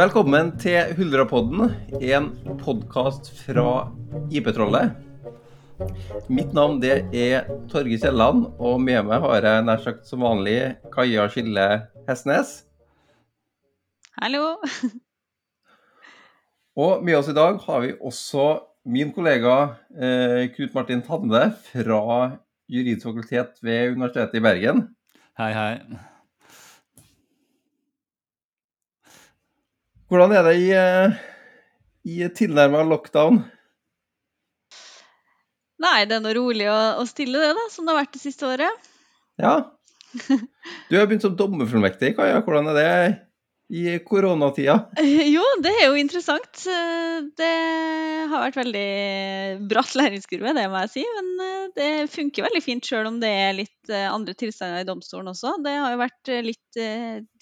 Velkommen til Huldrapodden, en podkast fra IP-trollet. Mitt navn det er Torge Kielland, og med meg har jeg nær sagt som vanlig Kaja Skille Hestnes. Hallo. Og med oss i dag har vi også min kollega eh, Knut Martin Tande fra juridisk fakultet ved Universitetet i Bergen. Hei, hei. Hvordan er det i, eh, i tilnærma lockdown? Nei, det er noe rolig og, og stille, det, da, som det har vært det siste året. Ja. Du har begynt som dommerfullmektig, Kaja. Hvordan er det i koronatida? Jo, det er jo interessant. Det har vært veldig bratt læringskurve, det må jeg si. Men eh, det funker veldig fint sjøl om det er litt eh, andre tilstander i domstolen også. Det har jo vært eh, litt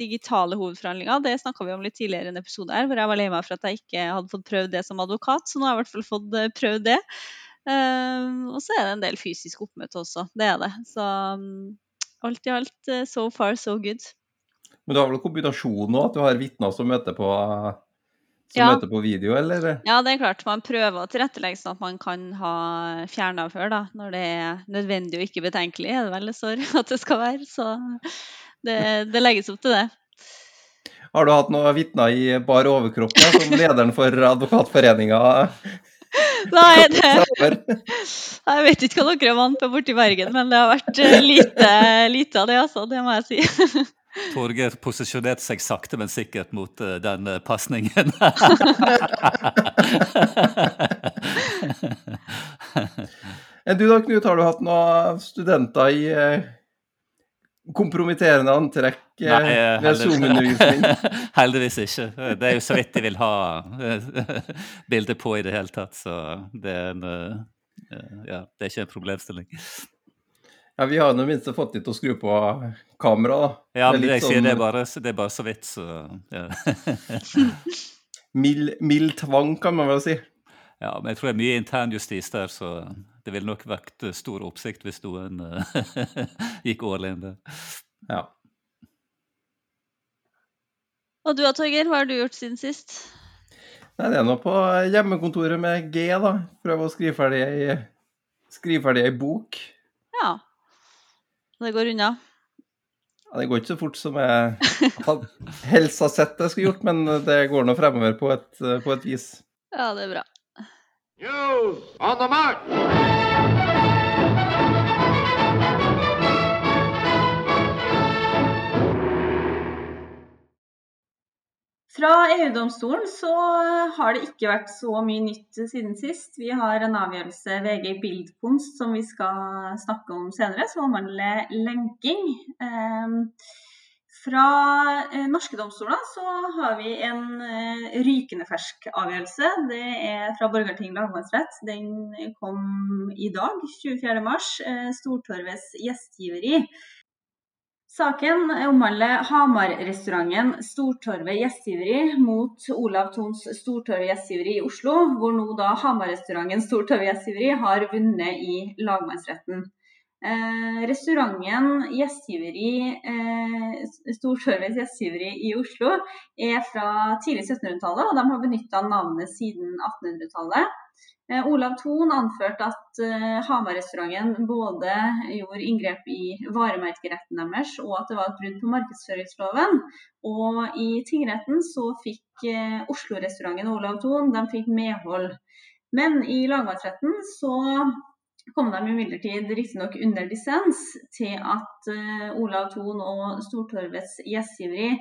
digitale hovedforhandlinger. Det snakka vi om litt tidligere i en episode her, hvor jeg var lei meg for at jeg ikke hadde fått prøvd det som advokat. Så nå har jeg i hvert fall fått prøvd det. Og så er det en del fysisk oppmøte også. Det er det. Så um, alt i alt so far so good. Men du har vel kombinasjon nå, at du har vitner som møter på som Ja. møter på video, eller? Ja, det er klart. Man prøver å tilrettelegge sånn at man kan ha fjernavhør da, når det er nødvendig og ikke betenkelig, er det vel sår at det skal være. Så det, det legges opp til det. Har du hatt noen vitner i bar overkropp som lederen for Advokatforeninga? Nei, det, jeg vet ikke hva dere er vant med borti Bergen, men det har vært eh, lite, lite av det, altså. Det må jeg si. Torgeir posisjonerte seg sakte, men sikkert mot eh, den uh, pasningen. Du da, Knut, har du hatt noen studenter i eh, kompromitterende antrekk eh, Nei, eh, ved Zoom-undervisning? Heldigvis ikke. Det er jo så vidt de vil ha eh, bilde på i det hele tatt, så det er en Ja, det er ikke en problemstilling. Ja, vi har i det minste fått de til å skru på kamera, da. Ja, men det, jeg sier det er sånn- bare, det er bare så vidt, så ja. Mild, mild tvang, kan man vel si. ja. Men jeg tror det er mye internjustis der, så det ville nok vært stor oppsikt hvis noen eh, gikk all in der. Ja. Og du da, Torgeir, hva har du gjort siden sist? Nei, det er nå på hjemmekontoret med G, da. Prøve å skrive ferdig ei, skrive ferdig ei bok. Ja. Det går unna. Ja, det går ikke så fort som jeg hadde helst har sett det skulle gjort, men det går nå fremover på et, på et vis. Ja, det er bra. News on the march! Fra EU-domstolen så har det ikke vært så mye nytt siden sist. Vi har en avgjørelse VG Bildkunst som vi skal snakke om senere, som omhandler lenking. Ehm, Fra eh, norske domstoler så har vi en eh, rykende fersk avgjørelse. Det er fra Borgarting lagmannsrett. Den kom i dag, 24.3. Stortorvets gjestgiveri. Saken omhandler Hamar-restauranten Stortorvet gjestgiveri mot Olav Thons Stortorvet gjestgiveri i Oslo, hvor nå da Hamar-restauranten Stortorvet gjestgiveri har vunnet i lagmannsretten. Eh, restauranten gjestgiveri, eh, Stortorvets gjestgiveri i Oslo er fra tidlig 1700-tallet, og de har benytta navnet siden 1800-tallet. Eh, Olav Thon anførte at eh, Hamar-restauranten både gjorde inngrep i varemerkeretten deres, og at det var et brudd på markedsføringsloven. Og i tingretten så fikk eh, Oslo-restauranten og Olav Thon de fikk medhold. Men i lagmannsretten så kom de imidlertid riktignok under dissens til at uh, Olav Thon og Stortorvets gjestgiveri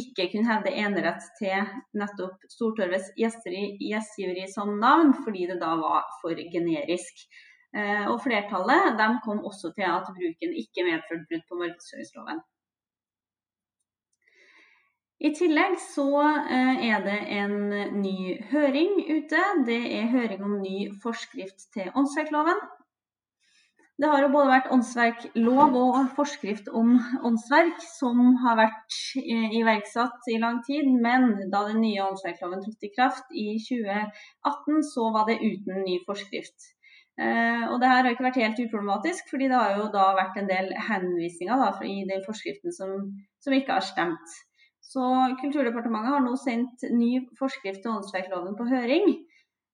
ikke kunne hevde enerett til nettopp Stortorvets gjestgiveri, som navn, fordi det da var for generisk. Uh, og flertallet de kom også til at bruken ikke medførte brudd på markedsføringsloven. I tillegg så eh, er det en ny høring ute. Det er høring om ny forskrift til åndsverkloven. Det har jo både vært åndsverklov og forskrift om åndsverk som har vært iverksatt i lang tid, men da den nye åndsverkloven trådte i kraft i 2018, så var det uten ny forskrift. Eh, og det her har ikke vært helt uproblematisk, fordi det har jo da vært en del henvisninger da, i den forskriften som, som ikke har stemt. Så Kulturdepartementet har nå sendt ny forskrift til åndsverkloven på høring.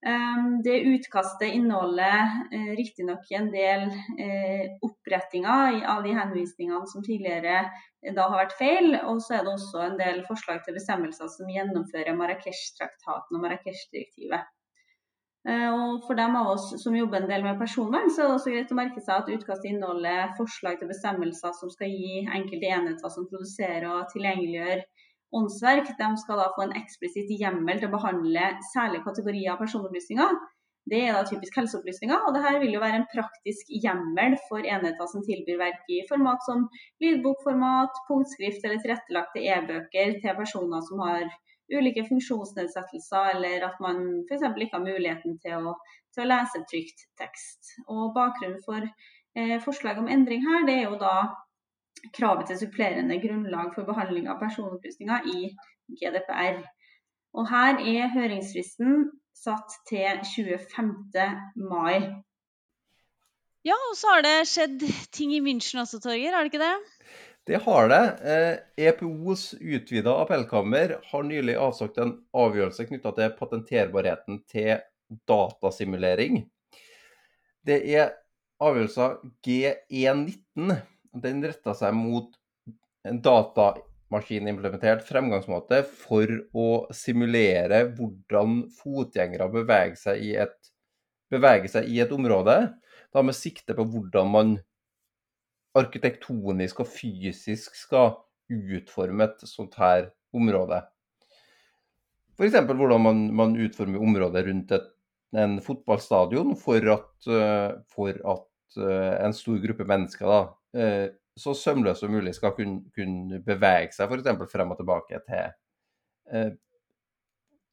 Ehm, det utkastet inneholder eh, riktignok en del eh, opprettinger av de henvisningene som tidligere eh, da har vært feil, og så er det også en del forslag til bestemmelser som gjennomfører Marrakech-traktaten og Marrakech-direktivet. Og For dem av oss som jobber en del med personvern, så er det også greit å merke seg at utkastet inneholder forslag til bestemmelser som skal gi enkelte enheter som produserer og tilgjengeliggjør åndsverk de skal da få en eksplisitt hjemmel til å behandle særlige kategorier av personopplysninger. Det er da typisk helseopplysninger, og dette vil jo være en praktisk hjemmel for enheter som tilbyr verk i format som lydbokformat, punktskrift eller tilrettelagte e-bøker til personer som har ulike funksjonsnedsettelser, eller at man f.eks. ikke har muligheten til å, til å lese trygt tekst. Og Bakgrunnen for eh, forslaget om endring her, det er jo da kravet til supplerende grunnlag for behandling av personopplysninger i GDPR. Og her er høringsfristen satt til 25. mai. Ja, og så har det skjedd ting i München også, Torger, har det ikke det? Det har det. EPOs eh, e utvida appellkammer har nylig avsagt en avgjørelse knytta til patenterbarheten til datasimulering. Det er avgjørelser G119 den retta seg mot en datamaskinimplementert fremgangsmåte for å simulere hvordan fotgjengere beveger seg i et, beveger seg i et område. Da med sikte på hvordan man arkitektonisk og fysisk skal utforme et sånt her område. F.eks. hvordan man, man, utformer området rundt et, en fotballstadion for at, for at eh, en stor gruppe mennesker da, Eh, så sømløst som mulig skal kunne, kunne bevege seg f.eks. frem og tilbake til eh,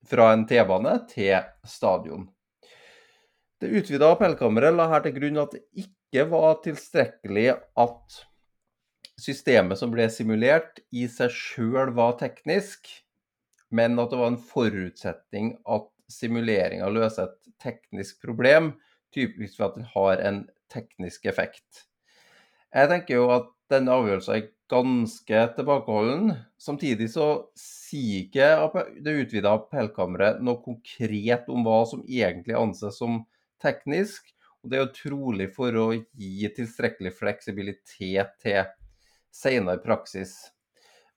fra en T-bane til stadion. Det utvida appellkammeret la her til grunn at det ikke var tilstrekkelig at systemet som ble simulert i seg sjøl var teknisk, men at det var en forutsetning at simuleringa løser et teknisk problem, typisk ved at den har en teknisk effekt. Jeg tenker jo at denne avgjørelsen er ganske tilbakeholden. Samtidig så sier ikke det utvida appellkammeret noe konkret om hva som egentlig anses som teknisk. Og det er jo trolig for å gi tilstrekkelig fleksibilitet til senere praksis.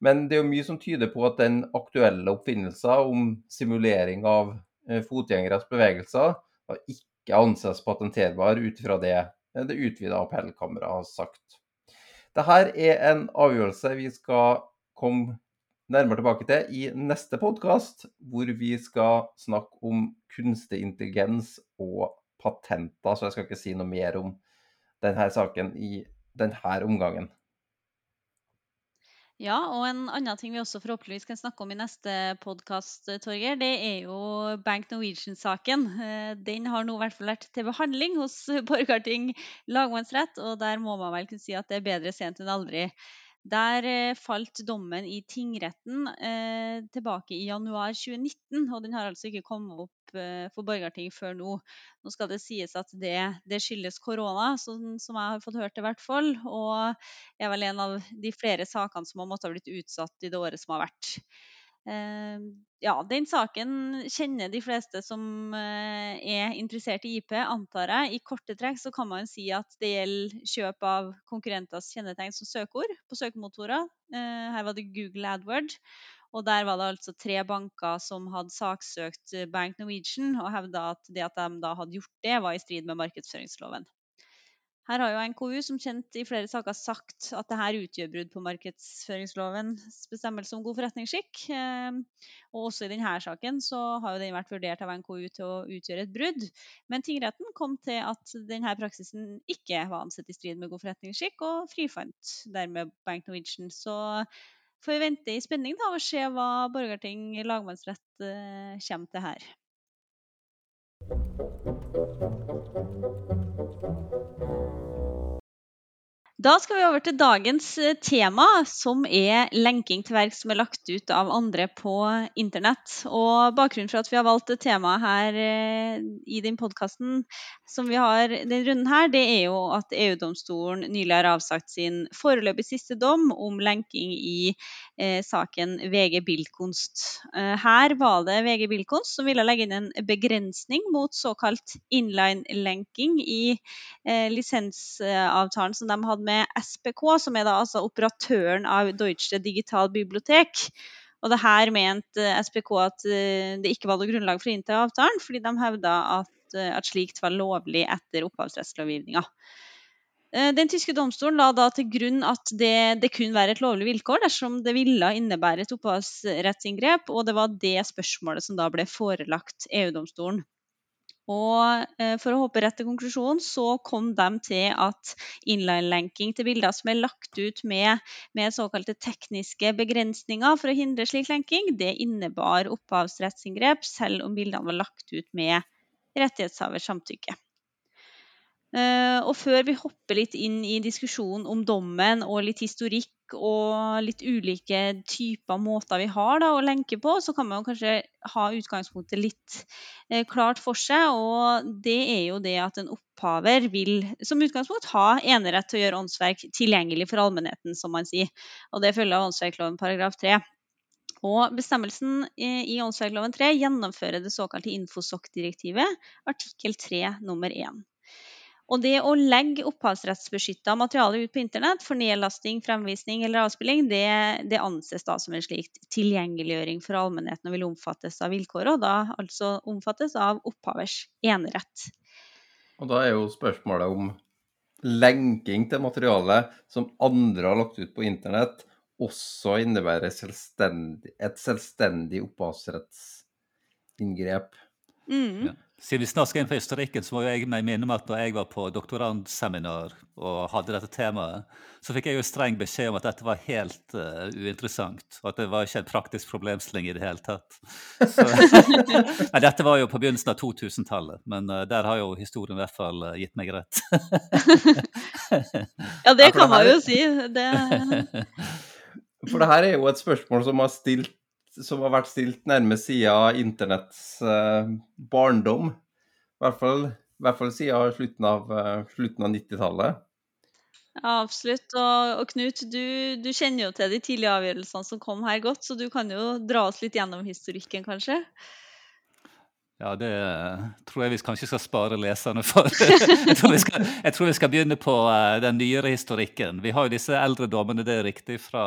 Men det er jo mye som tyder på at den aktuelle oppfinnelsen om simulering av eh, fotgjengeres bevegelser ikke anses patenterbar ut fra det det utvida appellkammeret har sagt. Dette er en avgjørelse vi skal komme nærmere tilbake til i neste podkast, hvor vi skal snakke om kunstig intelligens og patenter. Så jeg skal ikke si noe mer om denne saken i denne omgangen. Ja, og en annen ting vi også forhåpentligvis kan snakke om i neste podkast, Torgeir, det er jo Bank Norwegian-saken. Eh, den har nå i hvert fall vært til behandling hos Borgarting lagmannsrett, og der må man vel kunne si at det er bedre sent enn aldri. Der eh, falt dommen i tingretten eh, tilbake i januar 2019, og den har altså ikke kommet opp eh, for Borgarting før nå. Nå skal det sies at det, det skyldes korona, som, som, jeg har fått hørt i hvert fall. Og er vel en av de flere sakene som har måttet ha blitt utsatt i det året som har vært. Ehm, ja, den saken kjenner de fleste som eh, er interessert i IP, antar jeg. I korte trekk så kan man si at det gjelder kjøp av konkurrenters kjennetegn som søkeord på søkemotorer. Eh, her var det Google AdWord. Og der var det altså tre banker som hadde saksøkt Bank Norwegian og hevda at det at de da hadde gjort det, var i strid med markedsføringsloven. Her har jo NKU som kjent i flere saker sagt at det her utgjør brudd på markedsføringslovens bestemmelse om god forretningsskikk. Ehm, og også i denne saken så har jo den vært vurdert av NKU til å utgjøre et brudd. Men tingretten kom til at denne praksisen ikke var ansett i strid med god forretningsskikk, og frifant dermed Bank Norwegian. Så får vi vente i spenning da, og se hva Borgarting lagmannsrett eh, kommer til her. Thank you. Da skal vi over til dagens eh, tema, som er lenking til verk som er lagt ut av andre på internett. Og Bakgrunnen for at vi har valgt temaet her eh, i den podkasten som vi har denne runden her, det er jo at EU-domstolen nylig har avsagt sin foreløpig siste dom om lenking i eh, saken VG Bildkunst. Eh, her var det VG Bildkunst som ville legge inn en begrensning mot såkalt inline-lenking i eh, lisensavtalen som de hadde med SPK, som er da altså operatøren av Deutsche Digital Bibliotek. Og det her mente SPK at eh, det ikke var noe grunnlag for å innta avtalen, fordi de hevda at, eh, at slikt var lovlig etter opphavsrettslovgivninga. Eh, den tyske domstolen la da til grunn at det, det kunne være et lovlig vilkår dersom det ville innebære et opphavsrettsinngrep, og det var det spørsmålet som da ble forelagt EU-domstolen. Og eh, for å hoppe rett til konklusjonen, så kom de til at inline-lenking til bilder som er lagt ut med, med, såkalte tekniske begrensninger for å hindre slik lenking, det innebar opphavsrettsinngrep, selv om bildene var lagt ut med rettighetshavers samtykke. Uh, og før vi hopper litt inn i diskusjonen om dommen og litt historikk og litt ulike typer måter vi har da, å lenke på, så kan man kanskje ha utgangspunktet litt uh, klart for seg. Og det er jo det at en opphaver vil som utgangspunkt ha enerett til å gjøre åndsverk tilgjengelig for allmennheten, som man sier. Og det følger av åndsverkloven paragraf 3. Og bestemmelsen i åndsverkloven 3 gjennomfører det såkalte Infosok-direktivet, artikkel 3 nummer 1. Og det å legge opphavsrettsbeskytta materiale ut på internett for nedlasting, fremvisning eller avspilling, det, det anses da som en slik tilgjengeliggjøring for allmennheten og vil omfattes av vilkåret, og da altså omfattes av opphavers enerett. Og da er jo spørsmålet om lenking til materiale som andre har lagt ut på internett, også innebærer selvstendig, et selvstendig opphavsrettsinngrep. Mm. Ja. Siden vi snart skal inn på historikken, så må jeg meg minne om at når jeg var på doktorandseminar og hadde dette temaet, så fikk jeg jo streng beskjed om at dette var helt uh, uinteressant. Og at det var ikke en praktisk problemstilling i det hele tatt. Så, nei, dette var jo på begynnelsen av 2000-tallet, men uh, der har jo historien i hvert fall uh, gitt meg rett. ja, det kan man jo si. Det... For det her er jo et spørsmål som har stilt som har vært stilt nærmest siden internetts eh, barndom. I hvert fall, i hvert fall siden slutten av, uh, av 90-tallet. Ja, absolutt. Og, og Knut, du, du, kjenner jo til de tidlige avgjørelsene som kom her godt, så du kan jo dra oss litt gjennom historikken, kanskje? Ja, det tror jeg vi kanskje skal spare leserne for. jeg, tror skal, tror vi skal begynne på uh, den nyere historikken. Vi har jo disse eldre dommene, det er riktig, fra,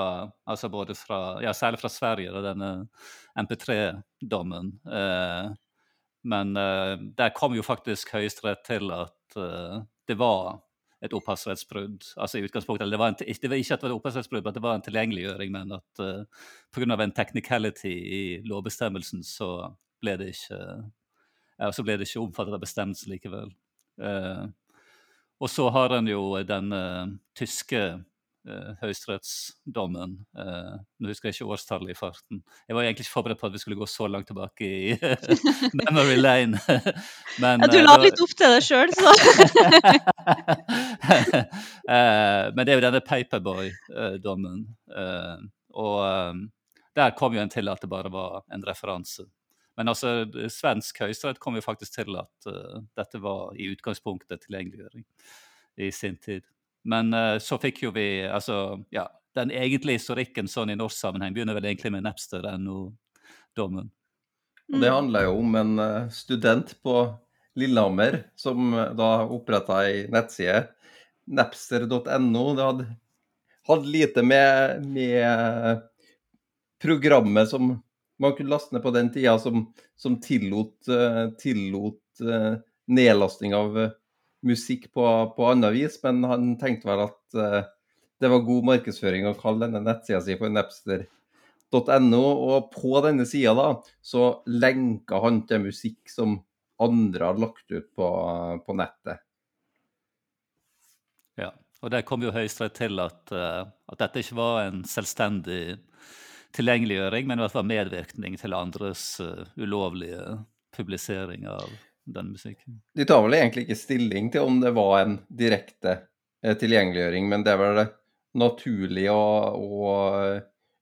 altså både fra, ja, særlig fra Sverige, og denne MP3-dommen. Uh, men der kom jo faktisk Høyesterett til at det var et opphavsrettsbrudd. Altså i utgangspunktet, det var, en, det var ikke at det var et opphavsrettsbrudd, men det var en tilgjengeliggjøring. Men at uh, pga. en technicality i lovbestemmelsen så ble det ikke ja, så ble det ikke omfattet av bestemmelsen likevel. Eh, og så har en jo den uh, tyske eh, høyesterettsdommen. Eh, nå husker jeg ikke årstallet i farten. Jeg var egentlig ikke forberedt på at vi skulle gå så langt tilbake i memory lane. Men, ja, du la litt opp til det sjøl, så. men det er jo denne Paperboy-dommen. og der kom jo en til at det bare var en referanse. Men altså, svensk høyesterett kom jo faktisk til at uh, dette var i utgangspunktet tilgjengeliggjøring i sin tid. Men uh, så fikk jo vi altså, ja, Den egentlige historikken sånn i norsk sammenheng begynner vel egentlig med Napster-dommen. Og Det handler jo om en uh, student på Lillehammer som da oppretta ei nettside, napster.no. Det hadde, hadde lite med, med programmet som man kunne laste ned på den tida som, som tillot, uh, tillot uh, nedlasting av uh, musikk på, på annet vis, men han tenkte vel at det var god markedsføring å kalle denne nettsida si for napster.no. Og på denne sida da, så lenka han til musikk som andre hadde lagt ut på, på nettet. Ja, og der kom jo Høyesterett til at, at dette ikke var en selvstendig tilgjengeliggjøring, men i hvert fall medvirkning til andres uh, ulovlige publisering av den musikken. De tar vel egentlig ikke stilling til om det var en direkte eh, tilgjengeliggjøring, men det er vel naturlig å, å,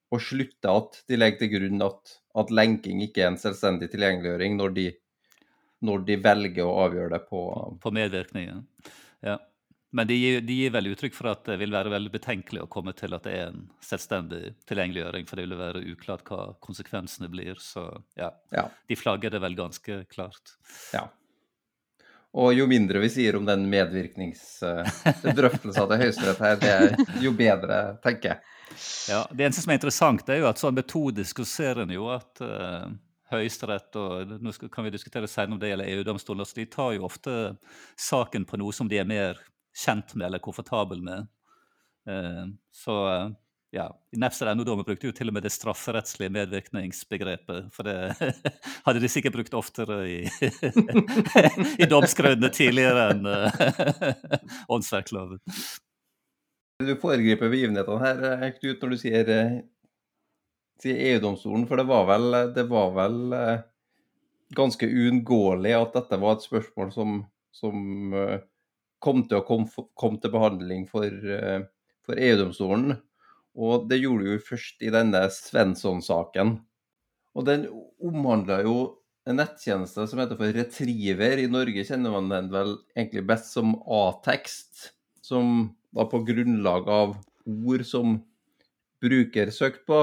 å slutte at de legger til grunn at, at lenking ikke er en selvstendig tilgjengeliggjøring, når de, når de velger å avgjøre det på På medvirkningen. Ja. Men de gir, de gir vel uttrykk for at det vil være veldig betenkelig å komme til at det er en selvstendig tilgjengeliggjøring, for det vil være uklart hva konsekvensene blir. Så ja, Ja. de flagger det vel ganske klart. ja. Og jo mindre vi sier om den medvirkningsdrøftelsen til Høyesterett her, det er jo bedre, tenker jeg. Ja, Det eneste som er interessant, det er jo at sånn metodisk så ser en jo at uh, Høyesterett og nå skal, kan vi diskutere senere om det gjelder EU-domstolen, altså de tar jo ofte saken på noe som de er mer kjent med eller komfortabel med. Eh, så eh, ja, I Napster.no-dommen brukte jo til og med det strafferettslige medvirkningsbegrepet. For det hadde de sikkert brukt oftere i, i domskrønene tidligere enn uh, åndsverkloven. Du foregriper begivenhetene her, eh, Knut, når du sier, eh, sier EU-domstolen. For det var vel, det var vel eh, ganske uunngåelig at dette var et spørsmål som, som eh, kom til å komme kom til behandling for, eh, for EU-domstolen. Og det gjorde jo først i denne Svensson-saken. Og den omhandla jo en nettjeneste som heter for Retriever. I Norge kjenner man den vel egentlig best som A-tekst. Som da på grunnlag av ord som bruker søkte på,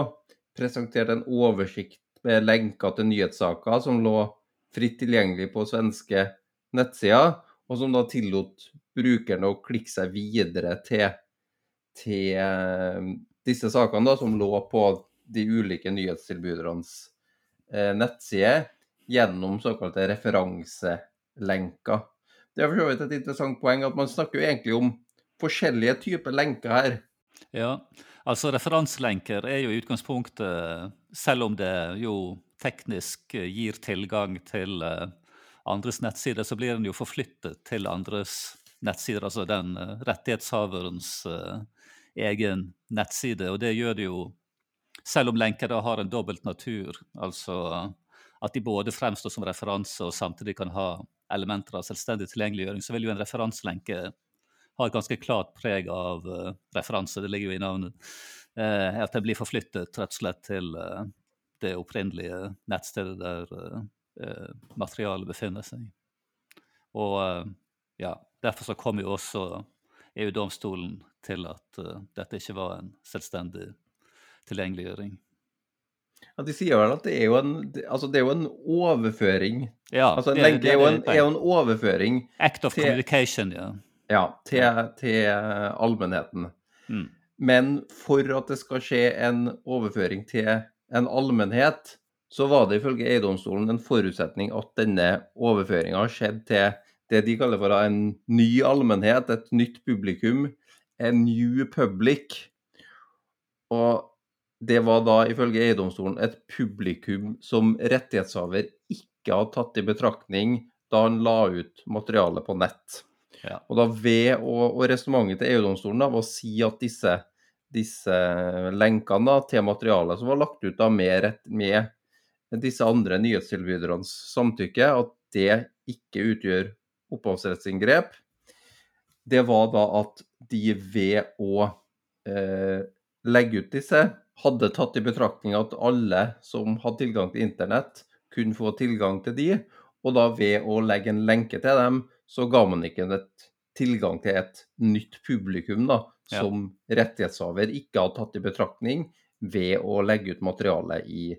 presenterte en oversikt med lenker til nyhetssaker som lå fritt tilgjengelig på svenske nettsider, og som da tillot brukerne å klikke seg videre til, til eh, disse sakene da, som lå på de ulike nyhetstilbydernes eh, nettsider gjennom såkalte referanselenker. Det er for så vidt et interessant poeng at man snakker jo egentlig om forskjellige typer lenker her. Ja, altså referanselenker er jo i utgangspunktet, selv om det jo teknisk gir tilgang til uh, andres nettsider, så blir den jo forflyttet til andres nettsider, altså den uh, rettighetshaverens uh, egen nettside. Og det gjør det jo selv om lenker da har en dobbelt natur, altså at de både fremstår som referanse og samtidig kan ha elementer av selvstendig tilgjengeliggjøring, så vil jo en referanselenke ha et ganske klart preg av uh, referanse. Det ligger jo i navnet. Uh, at det blir forflyttet rett og slett til uh, det opprinnelige nettstedet der materialet befinner seg. Og ja, derfor så kom jo også EU-domstolen til at dette ikke var en selvstendig tilgjengeliggjøring. Ja, De sier vel at det er jo en, altså det er jo en overføring. Ja, altså En det- lenke er, jo en, det er jo en overføring Act of til- communication, ja. ja, til, til allmennheten. Mm. Men for at det skal skje en overføring til en allmennhet, så var det ifølge EU-domstolen en forutsetning at denne overføringa skjedde til det de kaller for en ny allmennhet, et nytt publikum, en new public. Og det var da ifølge EU-domstolen et publikum som rettighetshaver ikke hadde tatt i betraktning da han la ut materialet på nett. Ja. Og da ved og, og resonnementet til EU-domstolen var å si at disse, disse lenkene da, til materialet som var lagt ut da, med, rett, med disse andre nyhetstilbydernes samtykke, at det ikke utgjør opphavsrettsinngrep, det var da at de ved å eh, legge ut disse, hadde tatt i betraktning at alle som hadde tilgang til internett, kunne få tilgang til de, og da ved å legge en lenke til dem, så ga man ikke et tilgang til et nytt publikum da, Ja. som rettighetshaver ikke hadde tatt i betraktning ved å legge ut materialet i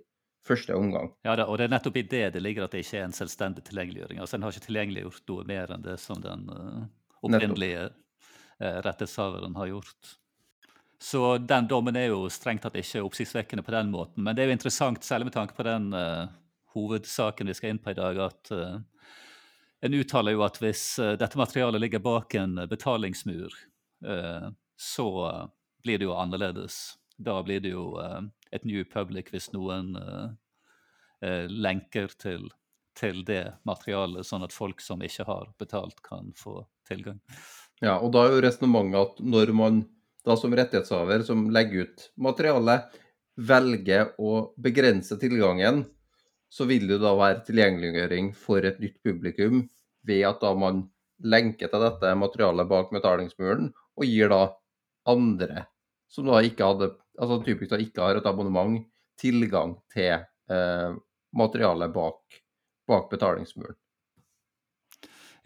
første omgang. Ja, da, og det er nettopp i det det ligger at det ikke er en selvstendig tilgjengeliggjøring. Altså En har ikke tilgjengeliggjort noe mer enn det som den uh, opprinnelige uh, rettighetshaveren har gjort. Så den dommen er jo strengt tatt ikke oppsiktsvekkende på den måten. Men det er jo interessant, særlig med tanke på den uh, hovedsaken vi skal inn på i dag, at en uttaler jo at hvis dette materialet ligger bak en betalingsmur, så blir det jo annerledes. Da blir det jo uh, et new public hvis noen uh, uh, lenker til, til det materialet, sånn at folk som ikke har betalt, kan få tilgang. Ja, og da er jo resonnementet at når man da som rettighetshaver som legger ut materialet, velger å begrense tilgangen, så vil det da være tilgjengeliggjøring for et nytt publikum ved at da man lenker til dette materialet bak betalingsmuren, og gir da andre som da ikke hadde, altså typisk da ikke har et abonnement, tilgang til eh, materialet bak, bak betalingsmuren.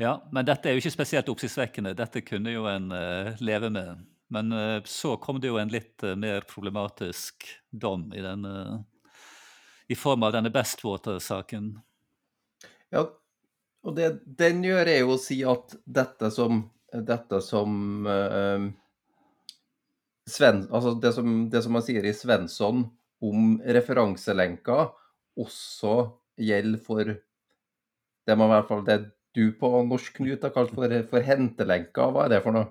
Ja, men dette er jo ikke spesielt oppsiktsvekkende. Dette kunne jo en uh, leve med. Men uh, så kom det jo en litt uh, mer problematisk dom i, denne, i form av denne Bestwater-saken. Ja, og det den gjør, er jo å si at dette som, dette som Sven, altså det som, det som man sier i Svensson om referanselenker, også gjelder for det man i hvert fall det du på norsk Knut har kalt for, for hentelenker. Hva er det for noe?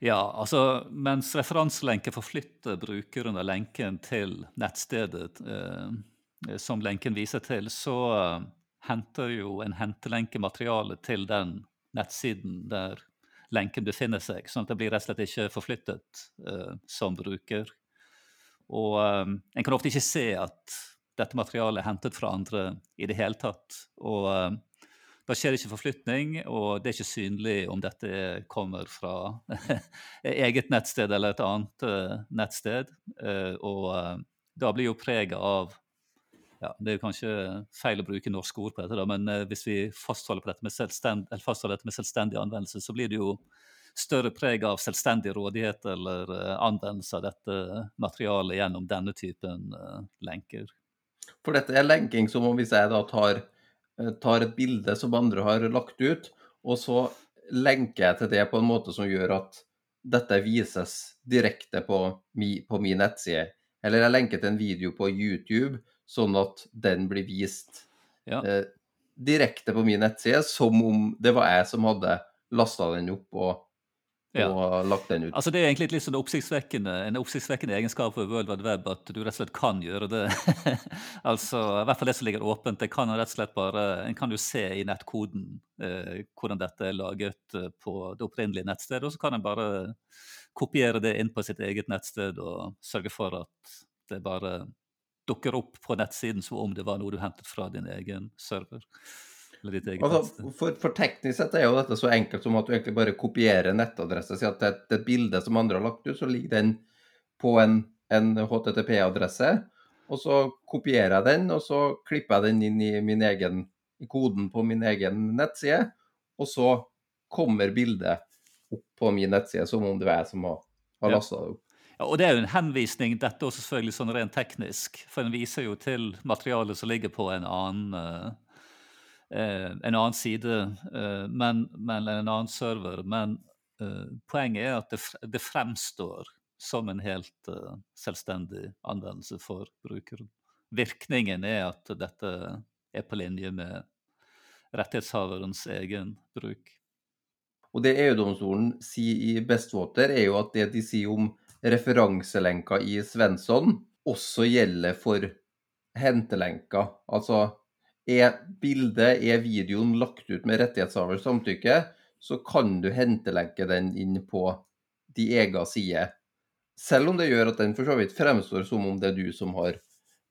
Ja, altså mens referanselenker forflytter brukeren av lenken til nettstedet eh, som lenken viser til, så uh, henter jo en hentelenke materialet til den nettsiden der lenken befinner seg. Sånn at det blir rett og slett ikke forflyttet uh, som bruker. Og um, en kan ofte ikke se at dette materialet er hentet fra andre i det hele tatt. Og uh, da skjer det ikke forflytning, og det er ikke synlig om dette kommer fra eget nettsted eller et annet uh, nettsted. og da blir jo preget av ja, Det er kanskje feil å bruke norske ord på dette, da, men hvis vi fastholder, på dette med selvstend, fastholder dette med selvstendig anvendelse, så blir det jo større preg av selvstendig rådighet eller uh, anvendelse av dette materialet gjennom denne typen uh, lenker. For dette er lenking som om hvis jeg da tar, eh, tar, et bilde som andre har lagt ut, og så lenker jeg til det på en måte som gjør at dette vises direkte på, mi, på min nettside. Eller jeg lenker til en video på YouTube, sånn at den blir vist ja. eh, direkte på min nettside, som om det var jeg som hadde lasta den opp og ja. og lagt den ut. Altså Det er egentlig litt sånn oppsiktsvekkende, en oppsiktsvekkende egenskap for World Wide Web at du rett og slett kan gjøre det. altså, I hvert fall det som ligger åpent. det kan rett og slett bare, En kan jo se i nettkoden eh, hvordan dette er laget eh, på det opprinnelige nettstedet, og så kan en bare kopiere det inn på sitt eget nettsted og sørge for at det bare dukker opp på nettsiden som om det var noe du hentet fra din egen server. Altså, for, for, teknisk sett er jo dette så enkelt som at du egentlig bare kopierer nettadresse. Si at det, er et bilde som andre har lagt ut, så ligger den på en, en HTTP-adresse. Og så kopierer jeg den, og så klipper jeg den inn i min egen i koden på min egen nettside. Og så kommer bildet opp på min nettside som om det var jeg som har, har lasta det opp. Og Det er jo en henvisning, dette også selvfølgelig sånn rent teknisk. For den viser jo til materialet som ligger på en annen uh, Eh, en annen side, eh, men, men, en annen server. Men eh, poenget er at det, det, fremstår som en helt selvstendig anvendelse for brukeren. Virkningen er at dette er på linje med rettighetshaverens egen bruk. Og Det EU-domstolen sier i Bestwater, er jo at det de sier om referanselenker i Svensson, også gjelder for hentelenka. Altså er bildet, er videoen lagt ut med rettighetshavers samtykke, så kan du hentelenke den inn på de egen side. Selv om det gjør at den for så vidt fremstår som om det er du som har,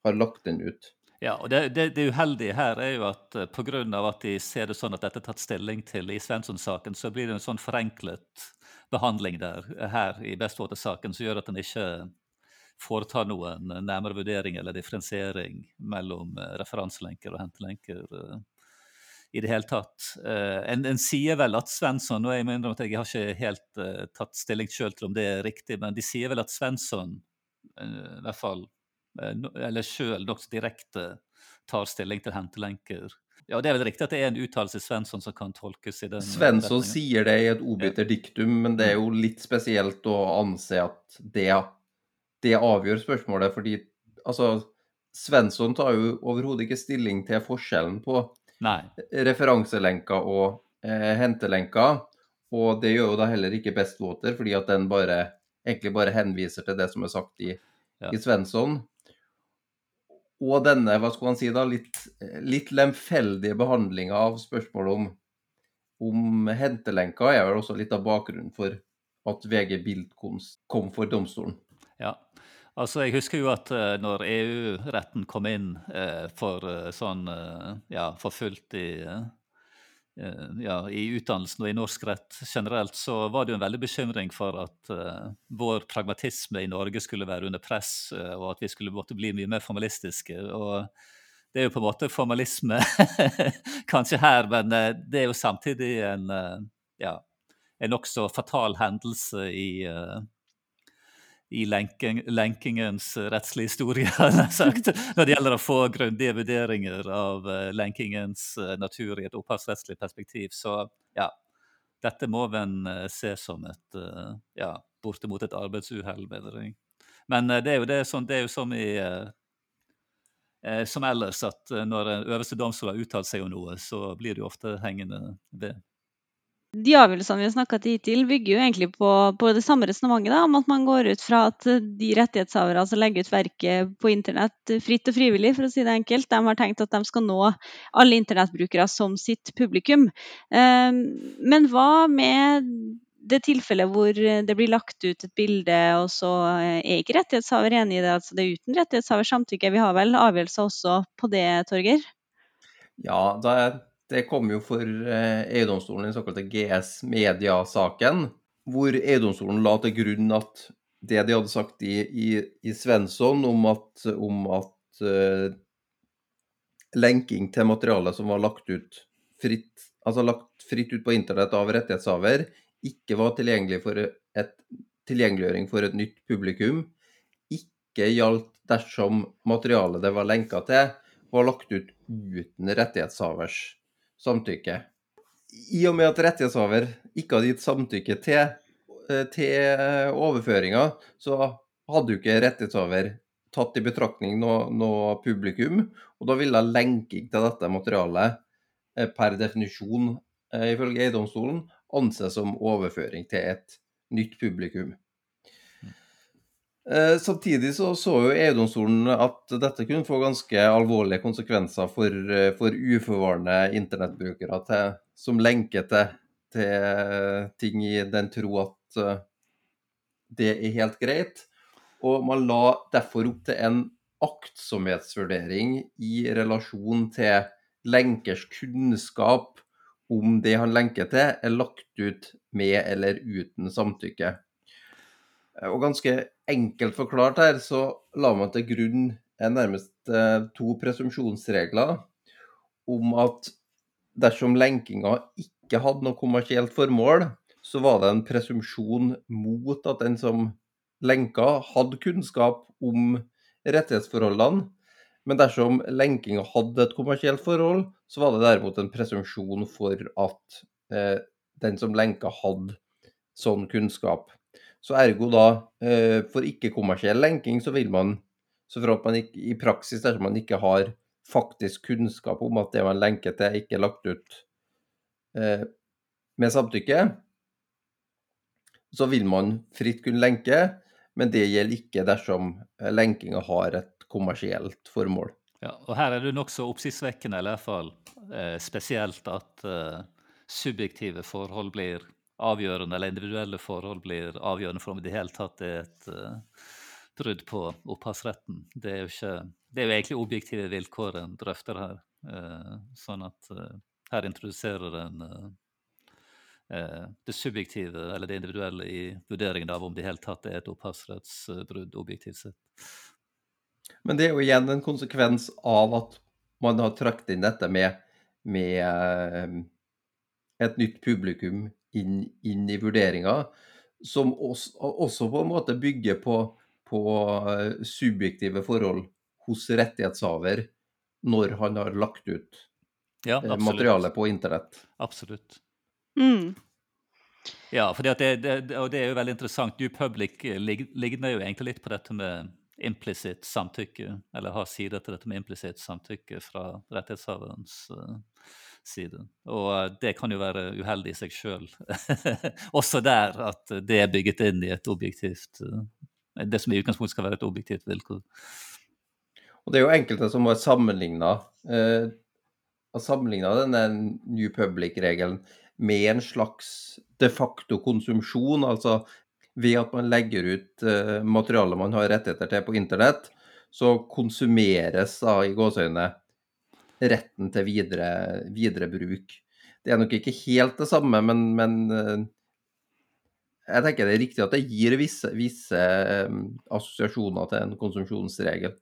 har lagt den ut. Ja, og det, det, det, uheldige her er jo at eh, pga. at de ser det sånn at dette er tatt stilling til i Svensson-saken, så blir det en sånn forenklet behandling der her i Bestwater-saken som gjør at en ikke foretar noen nærmere vurdering eller differensiering mellom eh, referanselenker og hentelenker eh, i det hele tatt. Eh, en, en sier vel at Svensson og jeg mener at jeg har ikke helt uh, tatt stilling selv til om det er riktig, men de sier vel at Svensson uh, i hvert fall, uh, eller sjøl nokså direkte tar stilling til hentelenker. Ja, Det er vel riktig at det er en uttalelse Svensson som kan tolkes i den Svensson sier det i et obiter diktum, men det er jo litt spesielt å anse at det det avgjør spørsmålet, fordi altså Svensson tar jo overhodet ikke stilling til forskjellen på Nei. referanselenka og eh, hentelenka. Og det gjør jo da heller ikke Bestwater, fordi at den bare, egentlig bare henviser til det som er sagt i, ja. i Svensson. Og denne hva skulle man si da, litt, litt lemfeldige behandlinga av spørsmålet om, om hentelenka er vel også litt av bakgrunnen for at VG Bildkunst kom for domstolen. Ja, Altså, Jeg husker jo at uh, når EU-retten kom inn eh, for uh, sånn ja, for fullt i, ja, i utdannelsen og i norsk rett generelt, så var det jo en veldig bekymring for at vår pragmatisme i Norge skulle være under press, og at vi skulle måtte bli mye mer formalistiske. og det er jo på en måte formalisme kanskje her, men det er jo samtidig en, ja, en nokså fatal hendelse i i lenking, lenkingens rettslige historie, sagt, når det gjelder å få grundige vurderinger av uh, lenkingens uh, natur i et opphavsrettslig perspektiv. Så ja, dette må en uh, se som et ja, bortimot et arbeidsuhell, bedring. Men det er jo det, det er jo som i som ellers, at når øverste domstol har uttalt seg om noe, så blir det jo ofte hengende ved. De avgjørelsene vi har snakka hittil, bygger jo egentlig på, på det samme resonnementet om at man går ut fra at de rettighetshavere som legger ut verket på internett fritt og frivillig, for å si det enkelt, de har tenkt at de skal nå alle internettbrukere som sitt publikum. Ehm, men hva med det tilfellet hvor det blir lagt ut et bilde, og så er ikke rettighetshaver enig i det, altså det er uten rettighetshavers samtykke. Vi har vel avgjørelser også på det, Torger? Ja, da er det kom jo for eh, EU-domstolen den såkalte GS Media-saken, hvor EU-domstolen la til grunn at det de hadde sagt i, i, i Svensson om at, om at uh, lenking til materiale som var lagt ut fritt, altså lagt fritt ut på internett av rettighetshaver, ikke var tilgjengelig for et, tilgjengeliggjøring for et nytt publikum, ikke gjaldt dersom materialet det var lenka til, var lagt ut uten rettighetshavers samtykke. I og med at rettighetshaver ikke hadde gitt samtykke til, eh, til overføringa, så hadde jo ikke rettighetshaver tatt i betraktning noe, noe, publikum, og da ville lenking til dette materialet eh, per definisjon, eh, ifølge eiendomsstolen, anses som overføring til et nytt publikum. Eh, samtidig så, så jo EU-domstolen at dette kunne få ganske alvorlige konsekvenser for, eh, for uforvarende internettbrukere til, som lenker til, til, ting i den tro at det er helt greit. Og man la derfor opp til en aktsomhetsvurdering i relasjon til lenkers kunnskap om det han lenker til, er lagt ut med eller uten samtykke. Og ganske enkelt forklart her, så la man til grunn nærmest eh, to presumpsjonsregler om at dersom lenkinga ikke hadde noe kommersielt formål, så var det en presumpsjon mot at den som lenka, hadde kunnskap om rettighetsforholdene. Men dersom lenkinga hadde et kommersielt forhold, så var det derimot en presumpsjon for at eh, den som lenka, hadde sånn kunnskap. Så ergo da, eh, for ikke-kommersiell lenking, så vil man, så for at man ikke, i praksis dersom man ikke har faktisk kunnskap om at det man lenker til, ikke er lagt ut eh, med samtykke, så vil man fritt kunne lenke, men det gjelder ikke dersom eh, lenkinga har et kommersielt formål. Ja, og Her er det nokså oppsiktsvekkende, eller i hvert fall spesielt, at subjektive forhold blir avgjørende, eller individuelle forhold blir avgjørende for om det i det hele tatt er et uh, brudd på opphavsretten. Det er, jo ikke, det er jo egentlig objektive vilkår en drøfter her. Uh, sånn at uh, her introduserer en det subjektive eller det individuelle i vurderingen av om det i hele tatt er et opphavsrettsbrudd objektivt sett. Men det er jo igjen en konsekvens av at man har trukket inn dette med, med et nytt publikum inn, inn i vurderinga, som også, også, på en måte bygger på, på eh, subjektive forhold hos rettighetshaver når han har lagt ut ja, materialet på internett. Absolutt. Mm. Ja, det, det, og det er jo veldig interessant. New Public ligner jo egentlig litt på dette med implisitt samtykke, eller har sider til dette med implisitt samtykke fra rettighetshaverens uh, side. Og eh, det kan jo være uheldig i seg sjøl. Også der at det er bygget inn i et objektivt eh, Det som i utgangspunktet skal være et objektivt vilkår. Og det er jo enkelte som har sammenligna eh, denne New Public-regelen med en slags de facto konsumsjon. Altså ved at man legger ut uh, materiale man har rettigheter til på internett, så konsumeres da i gåseøyne retten til videre, videre, bruk. Det er nok ikke helt det samme, men, men uh, jeg tenker det er riktig at det gir visse, visse um, assosiasjoner til en konsumsjonsregel.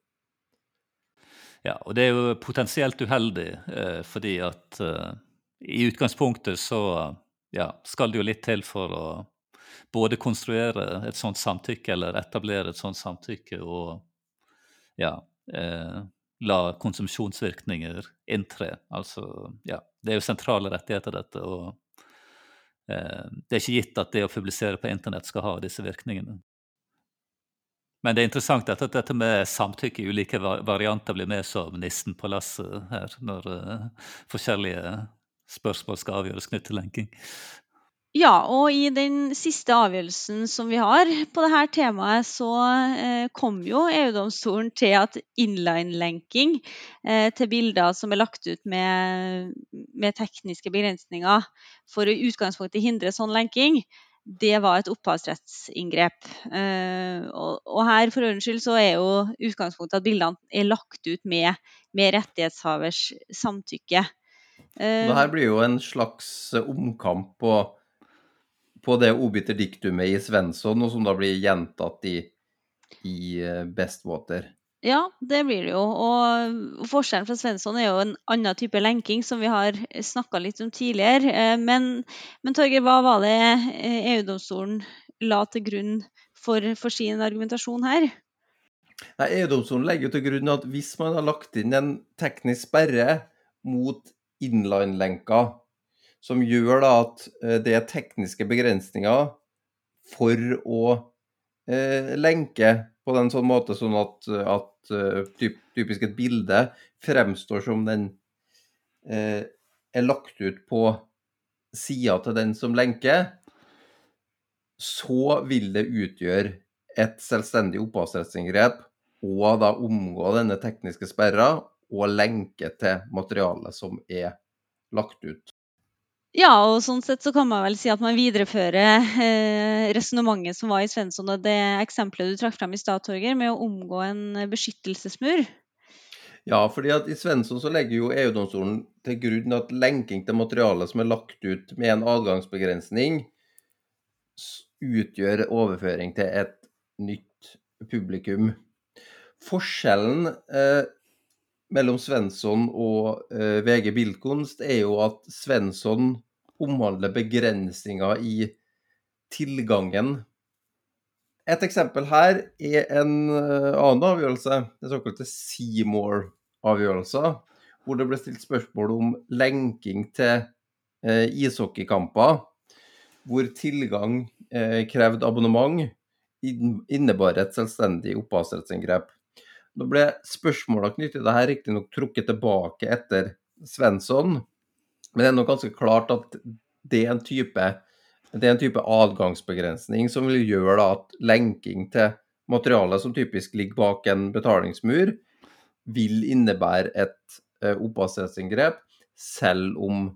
Ja, og det er jo potensielt uheldig, eh, fordi at eh, i utgangspunktet så ja, skal det jo litt til for å både konstruere et sånt samtykke eller etablere et sånt samtykke og ja, eh, la konsumsjonsvirkninger inntre. Altså, ja, det er jo sentrale rettigheter, dette. og eh, Det er ikke gitt at det å publisere på internett skal ha disse virkningene. Men det er interessant at dette med samtykke i ulike varianter blir med som nissen på lasset her, når uh, forskjellige spørsmål skal avgjøres knyttet til lenking. Ja, og i den siste avgjørelsen som vi har på dette temaet, så eh, kom jo EU-domstolen til at inline-lenking eh, til bilder som er lagt ut med, med tekniske begrensninger, for å i utgangspunktet hindre sånn lenking, det var et opphavsrettsinngrep. Eh, og, og, her for ordens skyld så er jo utgangspunktet at bildene er lagt ut med, med rettighetshavers samtykke. Det her blir jo en slags omkamp på på det obiter diktumet i Svensson, og som da blir gjentatt i, i eh, Bestwater. Ja, det blir det jo. Og forskjellen fra Svensson er jo en annen type lenking, som vi har snakka litt om tidligere. Eh, men, men Torgeir, hva var det eh, EU-domstolen la til grunn for, for sin argumentasjon her? EU-domstolen legger til grunn at hvis man har lagt inn en teknisk sperre mot inline-lenker som gjør da at eh, det er tekniske begrensninger for å eh, lenke på den sånn måte sånn at, at uh, typisk et bilde fremstår som den eh, er lagt ut på sida til den som lenker, så vil det utgjøre et selvstendig opphavsrettsinngrep og da omgå denne tekniske sperra og lenke til materialet som er lagt ut. Ja, og sånn sett så kan man vel si at man viderefører eh, resonnementet som var i Svensson og det eksempelet du trakk frem i stad, Torgeir, med å omgå en beskyttelsesmur. Ja, fordi at i Svensson så legger jo EU-domstolen til grunn at lenking til materiale som er lagt ut med en adgangsbegrensning, utgjør overføring til et nytt publikum. Forskjellen eh, mellom Svensson og eh, VG Bildkunst er jo at Svensson omhandler begrensninger i tilgangen. Et eksempel her er en eh, annen avgjørelse, den såkalte Seymour-avgjørelsen, hvor det ble stilt spørsmål om lenking til eh, ishockeykamper, hvor tilgang eh, krevde abonnement, innebar et selvstendig opphavsrettsinngrep. Nå ble spørsmåla knyttet til dette riktignok trukket tilbake etter Svensson, men det er nok ganske klart at det er en type, er en type adgangsbegrensning som vil gjøre da, at lenking til materialet som typisk ligger bak en betalingsmur, vil innebære et uh, opphavsrettsinngrep, selv om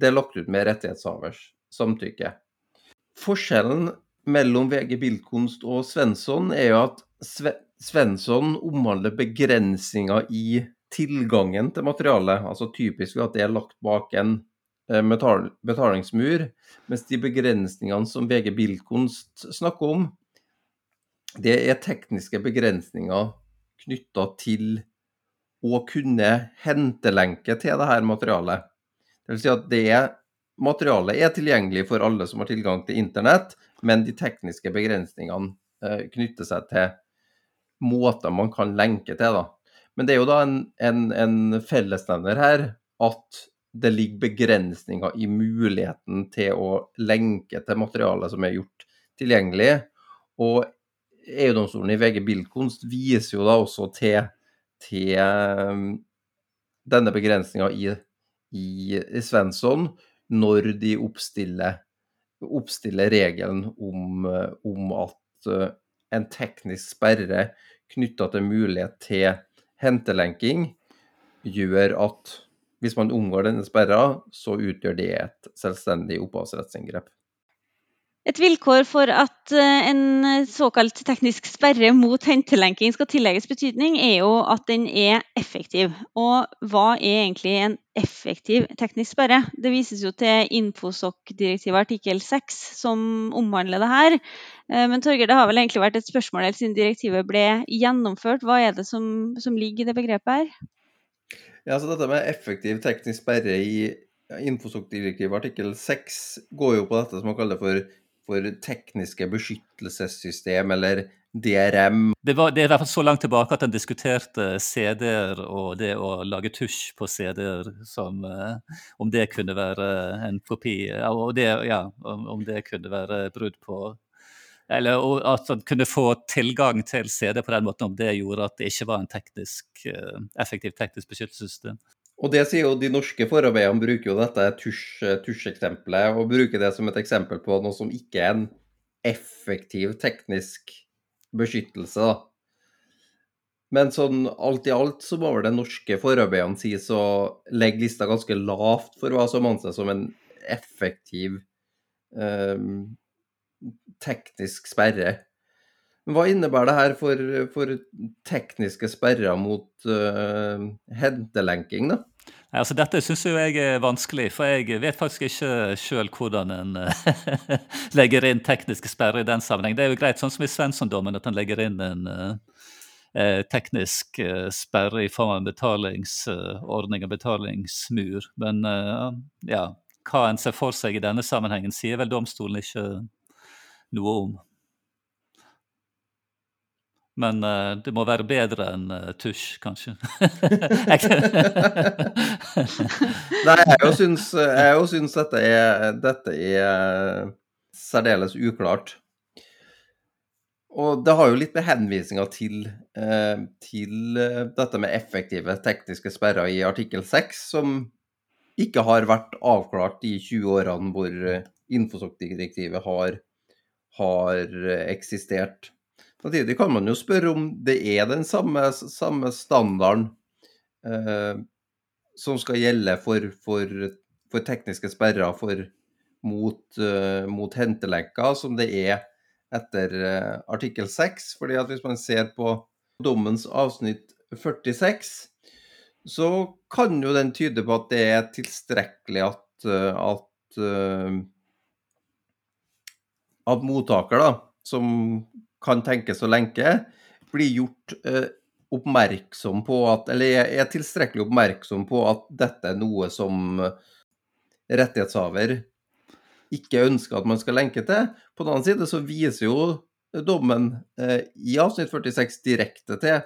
det er lagt ut med rettighetshavers samtykke. Forskjellen mellom VG Bildkunst og Svensson er jo at Sve Svensson omhandler begrensninger i tilgangen til materialet, altså typisk at det er lagt bak en eh, betalingsmur, mens de begrensningene som VG Bildkunst snakker om, det er tekniske begrensninger knytta til å kunne hentelenke til det her materialet. Det vil si at det materialet er tilgjengelig for alle som har tilgang til internett, men de tekniske begrensningene eh, knytter seg til måter man kan lenke til. da. Men det er jo da en, en, en fellesnevner her at det ligger begrensninger i muligheten til å lenke til materialet som er gjort tilgjengelig. Og EU-domstolen i VG Bildkunst viser jo da også til, til um, denne begrensninga i, i, i Svensson når de oppstiller, oppstiller regelen om, om at uh, en teknisk sperre knytta til mulighet til hentelenking, gjør at hvis man omgår denne sperra, så utgjør det et selvstendig opphavsrettsinngrep. Et vilkår for at eh, en såkalt teknisk sperre mot hentelenking skal tillegges betydning, er jo at den er effektiv. Og hva er egentlig en effektiv teknisk sperre? Det vises jo til Infosoc-direktivet artikkel 6 som omhandler det her. Eh, men Torger, det har vel egentlig vært et spørsmål helt siden direktivet ble gjennomført. Hva er det som, som ligger i det begrepet her? Ja, så Dette med effektiv teknisk sperre i Infosoc-direktivet artikkel 6 går jo på dette som man kaller for for tekniske beskyttelsessystem, eller DRM. Det, var, det er i hvert fall så langt tilbake at en diskuterte CD-er og det å lage tusj på CD-er som eh, Om det kunne være en kopi, og det, ja, om det kunne være brudd på Eller at en kunne få tilgang til CD på den måten, om det gjorde at det ikke var en teknisk, eh, effektiv teknisk beskyttelsessystem. Og det sier jo De norske forarbeidene bruker jo dette tusjeksempelet, og bruker det som et eksempel på noe som ikke er en effektiv teknisk beskyttelse. Men sånn alt i alt så må vel det norske forarbeidene sies å legge lista ganske lavt for hva som anses som en effektiv eh, teknisk sperre. Hva innebærer det her for, for tekniske sperrer mot uh, hentelenking, da? Altså, dette syns jeg er vanskelig, for jeg vet faktisk ikke sjøl hvordan en legger inn tekniske sperrer i den sammenheng. Det er jo greit, sånn som i Svensson-dommen, at en legger inn en uh, teknisk uh, sperre i form av en betalingsordning og betalingsmur. Men ja, hva en ser for seg i denne sammenhengen, sier vel domstolen ikke noe om. Men uh, det må være bedre enn uh, tusj, kanskje. Nei, jeg jo syns, jeg jo syns dette, er, dette er særdeles uklart. Og det har jo litt med henvisninger til, uh, til dette med effektive tekniske sperrer i artikkel 6, som ikke har vært avklart de 20 årene hvor Infosoc-direktivet har, har eksistert. Samtidig kan man jo spørre om det er den samme, samme standarden eh, som skal gjelde for, for, for tekniske sperrer for, mot, uh, mot hentelenker, som det er etter uh, artikkel 6. fordi at Hvis man ser på dommens avsnitt 46, så kan jo den tyde på at det er tilstrekkelig at, uh, at, at mottaker, da, som kan tenkes å lenke, blir gjort eh, oppmerksom på at Eller er tilstrekkelig oppmerksom på at dette er noe som rettighetshaver ikke ønsker at man skal lenke til. På den annen side så viser jo dommen eh, i avsnitt 46 direkte til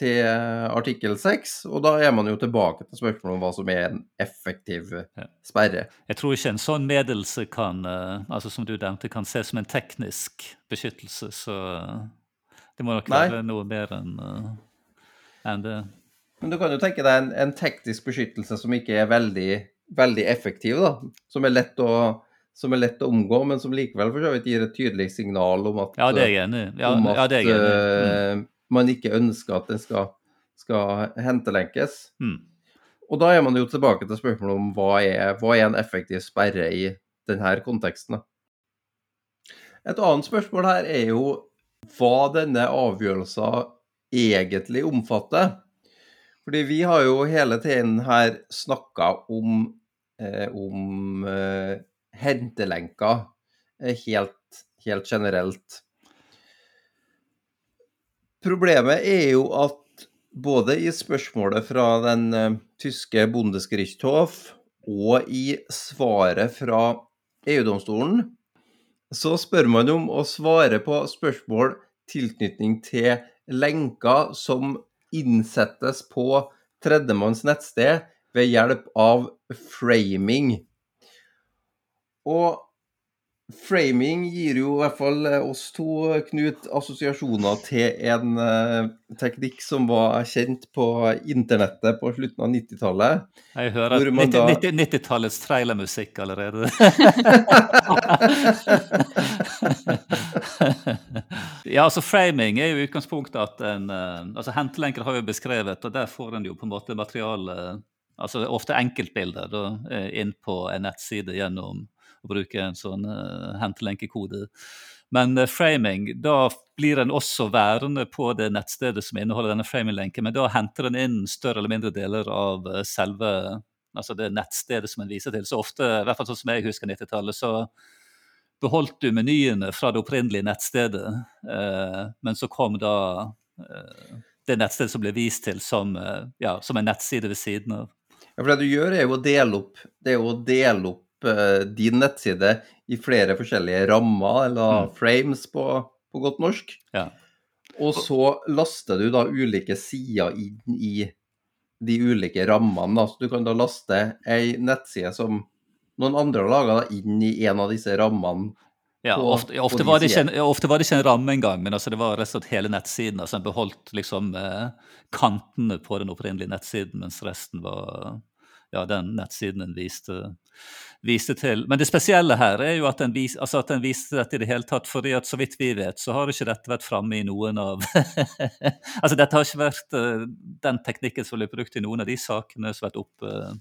til artikkel 6, og da er man jo tilbake til spørsmålet om hva som er en effektiv sperre. Jeg tror ikke en sånn medelse kan, eh, altså som du nevnte, kan ses som en teknisk beskyttelse, så det må nok Nei. være noe mer enn en det. Men du kan jo tenke deg en, en, teknisk beskyttelse som ikke er veldig, veldig effektiv, da. Som er å som er lett å omgå, men som likevel for så vidt gir et tydelig signal om at, ja, det er jeg enig. Ja, ja, det er jeg enig. Mm man ikke ønsker at den skal, skal hentelenkes. Mm. Og da er man jo tilbake til spørsmålet om hva er, hva er en effektiv sperre i denne konteksten. Et annet spørsmål her er jo hva denne avgjørelsen egentlig omfatter. Fordi vi har jo hele tiden her snakka om, eh, om eh, hentelenker eh, helt, helt generelt. Problemet er jo at både i spørsmålet fra den uh, tyske Bundesgerichtshof og i svaret fra EU-domstolen, så spør man om å svare på spørsmål tilknytning til lenker som innsettes på tredjemanns nettsted ved hjelp av framing. Og Framing gir jo i hvert fall eh, oss to, Knut, assosiasjoner til en uh, teknikk som var kjent på internettet på slutten av 90-tallet. Jeg hører 90-tallets 90 trailermusikk allerede. ja, altså Framing er jo utgangspunktet at en uh, altså Hentelenker har jo beskrevet, og der får en jo på en måte materiale, altså ofte enkeltbilder, da, inn på en nettside gjennom å bruke en sånn uh, hentelenkekode. Men uh, framing, da blir den også værende på det nettstedet som inneholder denne framing-lenken, men da henter den inn større eller mindre deler av uh, selve altså det nettstedet som den viser til. Så ofte, i hvert fall sånn som jeg husker 90-tallet, så beholdt du menyene fra det opprinnelige nettstedet, men så kom da det nettstedet som ble vist til som, ja, som en nettside ved siden av. Ja, for det du gjør, er jo å dele opp, det er jo å dele opp din nettside i flere forskjellige rammer, eller mm. frames på, på, godt norsk. Ja. Og så laster du da ulike sider inn i de ulike rammene. Da. Så du kan da laste ei nettside som noen andre har laga, inn i en av disse rammene. Ja, ofte, ofte, var ikke, ofte, var det ikke en, ramme engang, men altså det var rett og slett hele nettsiden. altså En beholdt liksom eh, kantene på den opprinnelige nettsiden, mens resten var ja, den nettsiden den viste, viste, til. Men det spesielle her er jo at den, vis, altså at den viste dette i det hele tatt, fordi at så vidt vi vet, så har ikke dette vært framme i noen av Altså dette har ikke vært uh, den teknikken som ble brukt i noen av de sakene som har vært oppe uh,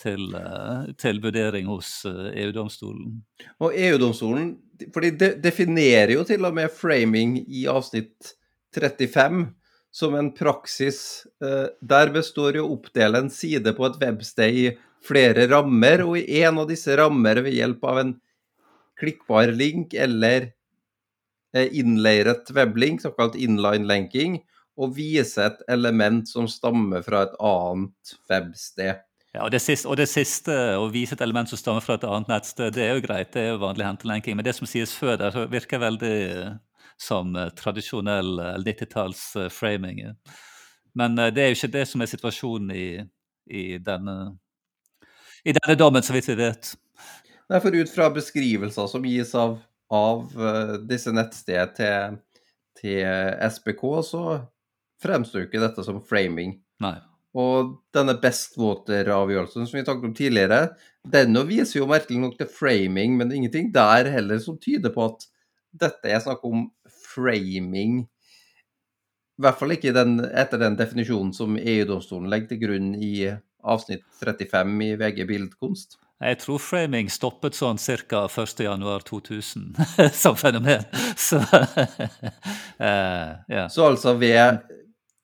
til, uh, til, vurdering hos EU-domstolen. Og EU-domstolen, for de definerer jo til og med framing i avsnitt 35 som en praksis eh, der består jo å oppdele en side på et websted i flere rammer, og i en av disse rammer ved hjelp av en klikkbar link eller eh, innleiret weblink, såkalt inline-lenking, og vise et element som stammer fra et annet websted. Ja, og det, siste, og det siste, å vise et element som stammer fra et annet nettsted, det er jo greit, det er jo vanlig hentelenking. Men det som sies før der, virker veldig som eh, tradisjonell 90-talls-framing. Eh, Men eh, det er jo ikke det som er situasjonen i, i, denne, i denne dommen, så vidt vi vet. Nei, for ut fra beskrivelser som gis av, av disse nettstedene til, til, SPK, så fremstår jo ikke dette som framing. Nei. Og denne best water-avgjørelsen som vi snakket om tidligere, den viser jo merkelig nok til framing, men det er ingenting der heller som tyder på at dette er snakk om framing I hvert fall ikke den, etter den definisjonen som EU-domstolen legger til grunn i avsnitt 35 i VG Bildkunst. Jeg tror framing stoppet sånn ca. 1.1.2000 som fenomen. Så, uh, yeah. Så altså ved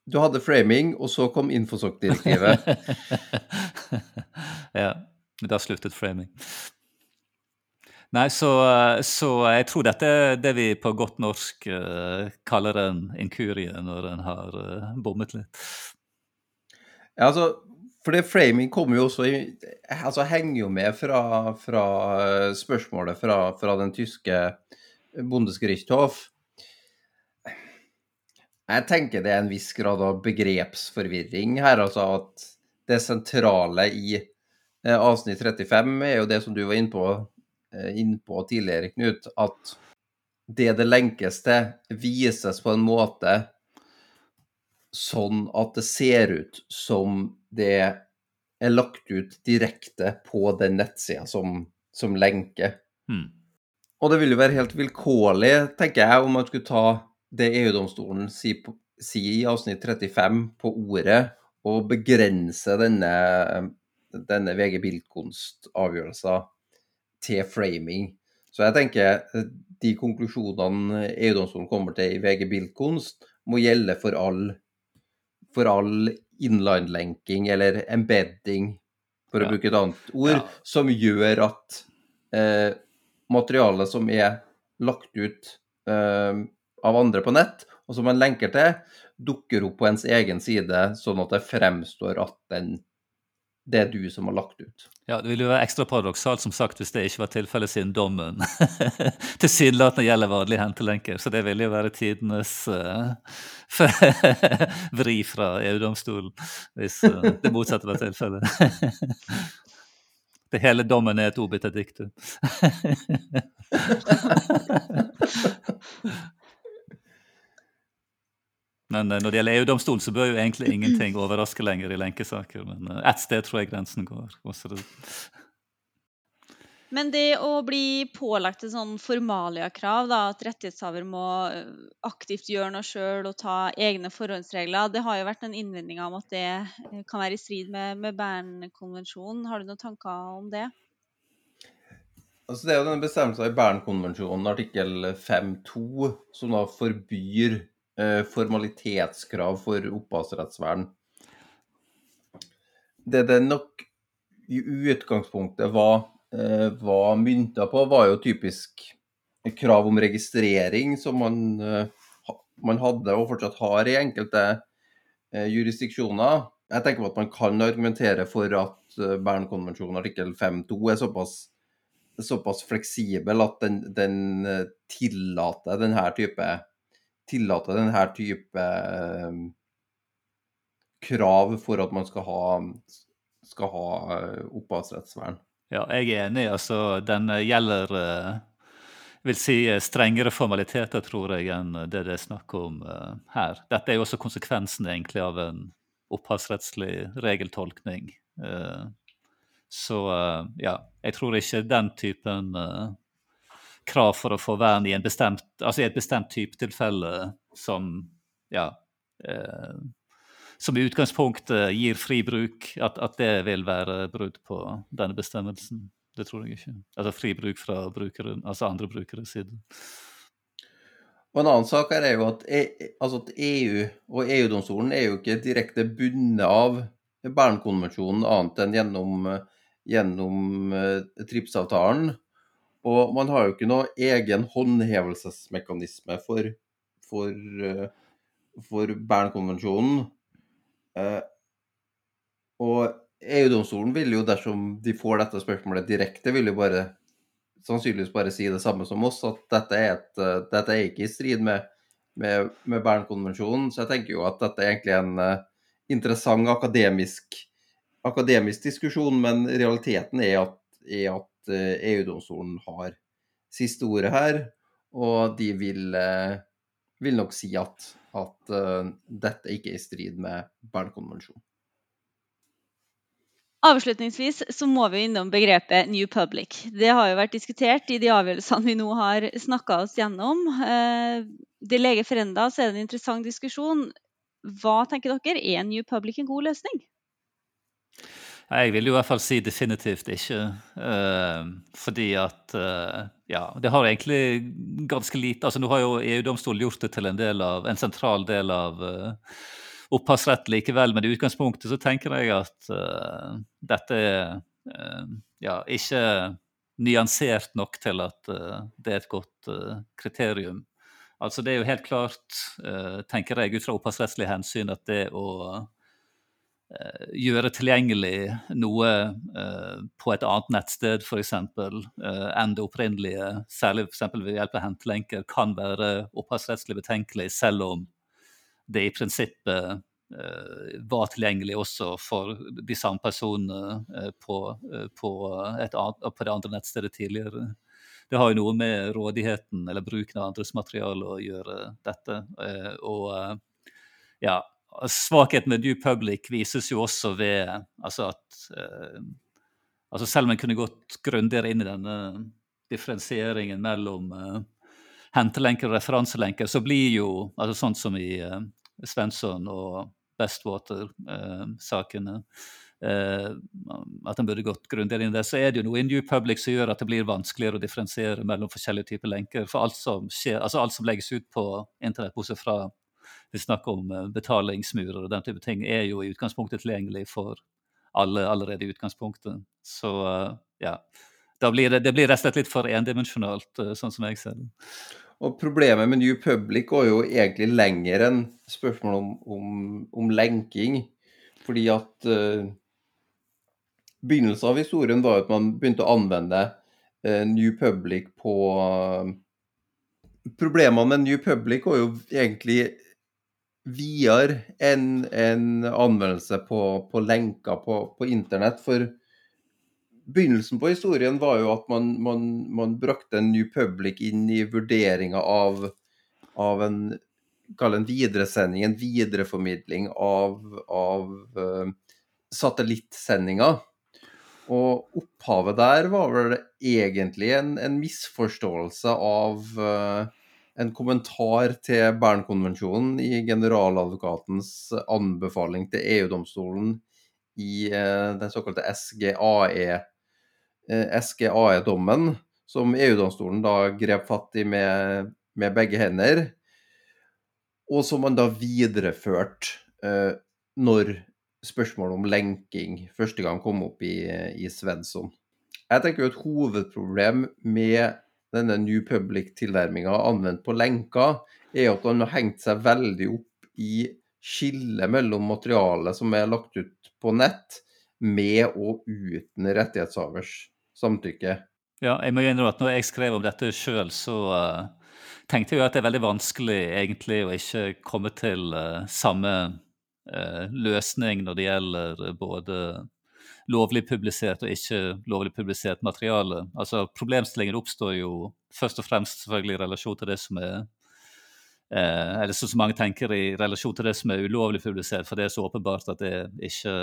Du hadde framing, og så kom Infosok-direktivet? ja. Da sluttet framing. Nei, så, så, jeg tror dette er det vi på godt norsk uh, kaller en inkurie når en har uh, bommet litt. Ja, altså, for det framing kommer jo også i altså Henger jo med fra, fra uh, spørsmålet fra, fra, den tyske Bundesgerichtshof. Jeg tenker det er en viss grad av begrepsforvirring her. Altså at det sentrale i avsnitt 35 er jo det som du var inne på Eh, innpå tidligere, Knut, at det det lenkes til, vises på en måte sånn at det ser ut som det er lagt ut direkte på den nettsida som, som lenker. Mm. Og det vil jo være helt vilkårlig, tenker jeg, om man skulle ta det EU-domstolen sier si i avsnitt 35 på ordet, og begrense denne, denne VG Bildkunst-avgjørelsen til framing. Så jeg tenker eh, de konklusjonene EU-domstolen kommer til i VG Bildkunst, må gjelde for all, for all inline-lenking eller embedding, for å bruke et annet ord, ja. som gjør at eh, materialet som er lagt ut eh, av andre på nett, og som man lenker til, dukker opp på ens egen side, sånn at det fremstår at den det er du som har lagt ut. Ja, Det ville jo være ekstra paradoksalt som sagt, hvis det ikke var tilfellet siden dommen tilsynelatende gjelder vanlige hentelenker. Så det ville jo være tidenes uh, vri fra EU-domstolen hvis uh, det motsatte var tilfellet. det hele dommen er et obit diktum. Men eh, når det gjelder EU-domstolen, så bør jo egentlig ingenting overraske lenger i lenkesaker. Men eh, ett sted tror jeg grensen går. Men det å bli pålagt et sånn formalia-krav, at rettighetshaver må eh, aktivt gjøre noe sjøl og ta egne forhåndsregler, det har jo vært en innvending om at det kan være i strid med, med Bernkonvensjonen. Har du noen tanker om det? Altså det er jo denne bestemmelsen i Bernkonvensjonen artikkel 5.2 som da forbyr formalitetskrav for opphavsrettsvern. Det det nok i utgangspunktet var, eh, var mynta på, var jo typisk krav om registrering som man, eh, man hadde og fortsatt har i enkelte eh, jurisdiksjoner. Jeg tenker på at man kan argumentere for at eh, Bernkonvensjonen artikkel 5.2 er såpass såpass fleksibel at den, den eh, tillater denne type tillater denne type eh, krav for at man skal ha, skal ha eh, opphavsrettsvern. Ja, jeg er enig. Altså, den eh, gjelder vil si strengere formaliteter, tror jeg, enn det det er snakk om her. Dette er jo også konsekvensen egentlig av en opphavsrettslig regeltolkning. Så ja, jeg tror ikke den typen krav for å få vern i, en bestemt, altså i et bestemt type tilfelle som ja, eh, som i utgangspunktet gir fri bruk, at, at det vil være brudd på denne bestemmelsen. Det tror jeg ikke. Altså fri bruk fra brukeren, altså andre brukeres side. Og En annen sak er jo at, E- altså at EU og EU-domstolen er jo ikke direkte bundet av Bernkonvensjonen annet enn gjennom, gjennom eh, TRIPS-avtalen. Og man har jo ikke noe egen håndhevelsesmekanisme for, for, eh, for Bernkonvensjonen. Eh, Og EU-domstolen vil jo, dersom de får dette spørsmålet direkte, vil jo bare sannsynligvis bare si det samme som oss, at dette er, et, eh, dette er ikke i strid med, med, med Bernkonvensjonen. Så jeg tenker jo at dette er egentlig en interessant akademisk, akademisk diskusjon, men realiteten er at, er at eh, EU-domstolen har siste ordet her, og de vil, eh, vil nok si at, at eh, dette ikke er i strid med Bernkonvensjonen. Avslutningsvis så må vi innom begrepet New Public. Det har jo vært diskutert i de avgjørelsene vi nå har snakka oss gjennom. Det lege ferenda så er det en interessant diskusjon. Hva tenker dere? Er New Public en god løsning? Jeg vil jo i hvert fall si definitivt ikke. eh, fordi at eh, Ja, det har egentlig ganske lite altså Nå har jo EU-domstolen gjort det til en, del av, en sentral del av uh, opphavsrett likevel, men i utgangspunktet så tenker jeg at eh, dette er eh, ja, ikke nyansert nok til at eh, det er et godt eh, kriterium. Altså Det er jo helt klart, eh, tenker jeg, ut fra opphavsrettslige hensyn, at det å eh, gjøre tilgjengelig noe uh, på et annet nettsted f.eks. Uh, enn det opprinnelige, særlig for ved hjelp av hentelenker, kan være opphavsrettslig betenkelig, selv om det i prinsippet uh, var tilgjengelig også for de samme personene uh, på, eh, på, et annet, på det andre nettstedet tidligere. Det har jo noe med rådigheten eller bruken av andres materiale å gjøre, dette. Eh, og eh, ja, svakheten med New Public vises jo også ved altså at eh, altså Selv om en kunne gått grundigere inn i denne differensieringen mellom eh, hentelenker og referanselenker, så blir jo altså sånn som i eh, Svensson og Bestwater-sakene eh, At en burde gått grundigere inn i det. Så er det jo noe i New Public som gjør at det blir vanskeligere å differensiere mellom forskjellige typer lenker. For alt som skjer, altså alt som legges ut på internett, bortsett fra vi snakker om eh, betalingsmurer og den type ting, er jo i utgangspunktet tilgjengelig for alle allerede i utgangspunktet. Så eh, ja. Blir det, det blir rett og slett litt for endimensjonalt, eh, sånn som jeg ser det. Og problemet med New Public går jo egentlig lenger enn spørsmålet om, om, om lenking. Fordi at uh, Begynnelsen av historien var at man begynte å anvende uh, New Public på uh, Problemene med New Public går jo egentlig videre enn en anvendelse på, på lenker på, på internett. For begynnelsen på historien var jo at man, man, man brakte en New Public inn i vurderinga av, av en Kall en videresending, en videreformidling av, av uh, satellittsendinger. Og opphavet der var vel egentlig en, en misforståelse av uh, en kommentar til Bernkonvensjonen i generaladvokatens anbefaling til EU-domstolen i uh, den såkalte SGAE eh, SGAE-dommen, som EU-domstolen da grep fatt i med, med, begge hender, og som man da videreførte eh, når spørsmålet om lenking første gang kom opp i, i Svensson. Jeg tenker jo et hovedproblem med denne New Public-tilnærminga anvendt på lenker, er at han har hengt seg veldig opp i skillet mellom materialet som er lagt ut på nett, med og uten rettighetshavers samtykke. Ja, jeg må innrømme at når jeg skrev om dette sjøl, så uh, tenkte jeg at det er veldig vanskelig egentlig å ikke komme til uh, samme uh, løsning når det gjelder både lovlig publisert og ikke lovlig publisert materiale. Altså Problemstillingen oppstår jo først og fremst selvfølgelig i relasjon til det som er eh, Eller som mange tenker i relasjon til det som er ulovlig publisert, for det er så åpenbart at det ikke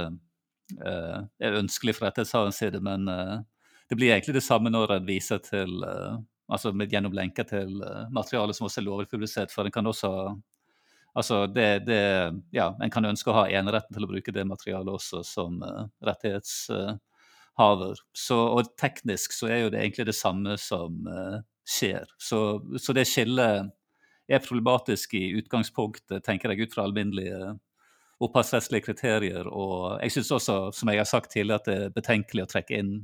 eh, er ønskelig fra rettighetshaverens side. Men eh, det blir egentlig det samme når en viser til eh, altså med, gjennom lenker til uh, materiale som også er lovlig publisert. For en kan også Altså det, det, ja, En kan ønske å ha eneretten til å bruke det materialet også som uh, rettighetshaver. Så, og teknisk så er jo det egentlig det samme som uh, skjer. Så, så, det skillet er problematisk i utgangspunktet, tenker jeg, ut fra alminnelige opphavsrettslige kriterier. Og jeg syns også, som jeg har sagt tidligere, at det er betenkelig å trekke inn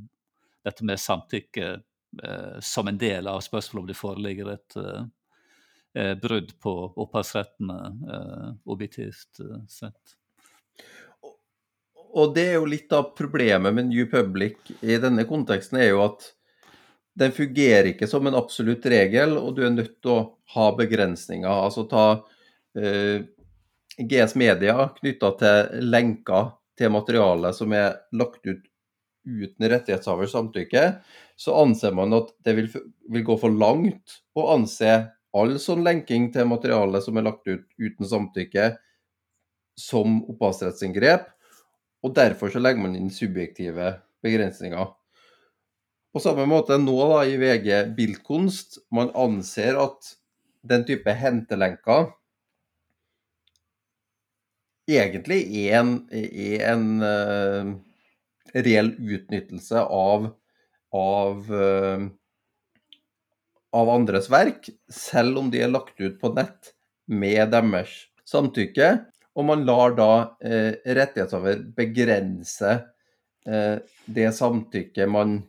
dette med samtykke uh, som en del av spørsmålet om det foreligger et eh, brudd på opphavsrettene eh, objektivt eh, sett. Og det er jo litt av problemet med New Public i denne konteksten, er jo at den fungerer ikke som en absolutt regel, og du er nødt til å ha begrensninger. Altså ta eh, GS Media knytta til lenker til materiale som er lagt ut uten rettighetshavers samtykke, så anser man at det vil, vil gå for langt å anse all sånn lenking til materiale som er lagt ut uten samtykke, som opphavsrettsinngrep. Og derfor så legger man inn subjektive begrensninger. På samme måte nå da i VG Bildkunst, man anser at den type hentelenker egentlig er en, er en uh, reell utnyttelse av, av uh, av andres verk, selv om de er lagt ut på nett med deres samtykke. Og man lar da eh, rettighetshaver begrense eh, det samtykket man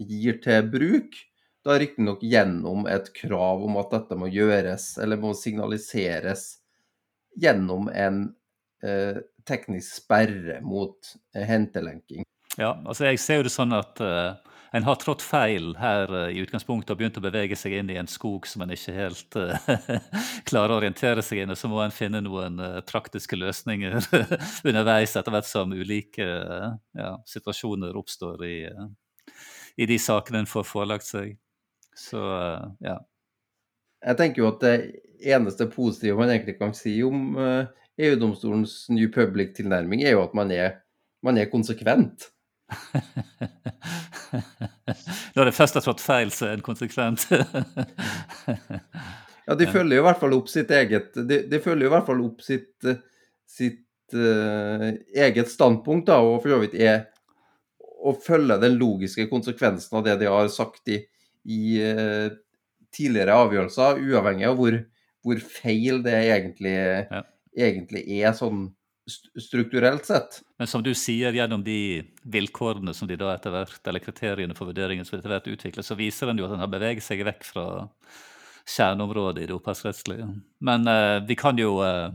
gir til bruk. Da riktignok gjennom et krav om at dette må gjøres, eller må signaliseres gjennom en eh, teknisk sperre mot eh, hentelenking. Ja, altså jeg ser jo det sånn at uh, en har trådt feil her uh, i utgangspunktet og begynt å bevege seg inn i en skog som en ikke helt uh, klarer å orientere seg inn i. Så må en finne noen praktiske løsninger underveis etter hvert som ulike ja, situasjoner oppstår i, i, de sakene en får forelagt seg. Så ja. Jeg tenker jo at det eneste positive man egentlig kan si om EU-domstolens New Public-tilnærming, er jo at man er, man er konsekvent. Når det først har trådt feil, så er en konsekvent. ja, de følger jo i hvert fall opp sitt eget De, de følger jo i hvert fall opp sitt, sitt uh, eget standpunkt, da, og for så vidt er å følge den logiske konsekvensen av det de har sagt i, i uh, tidligere avgjørelser, uavhengig av hvor, hvor feil det egentlig, ja. egentlig er sånn strukturelt sett. Men som du sier, gjennom de vilkårene som de da etter hvert, eller kriteriene for vurderingen som etter hvert utvikler, så viser den jo at den har beveget seg vekk fra kjerneområdet i det opphavsrettslige. Men eh, vi kan jo eh,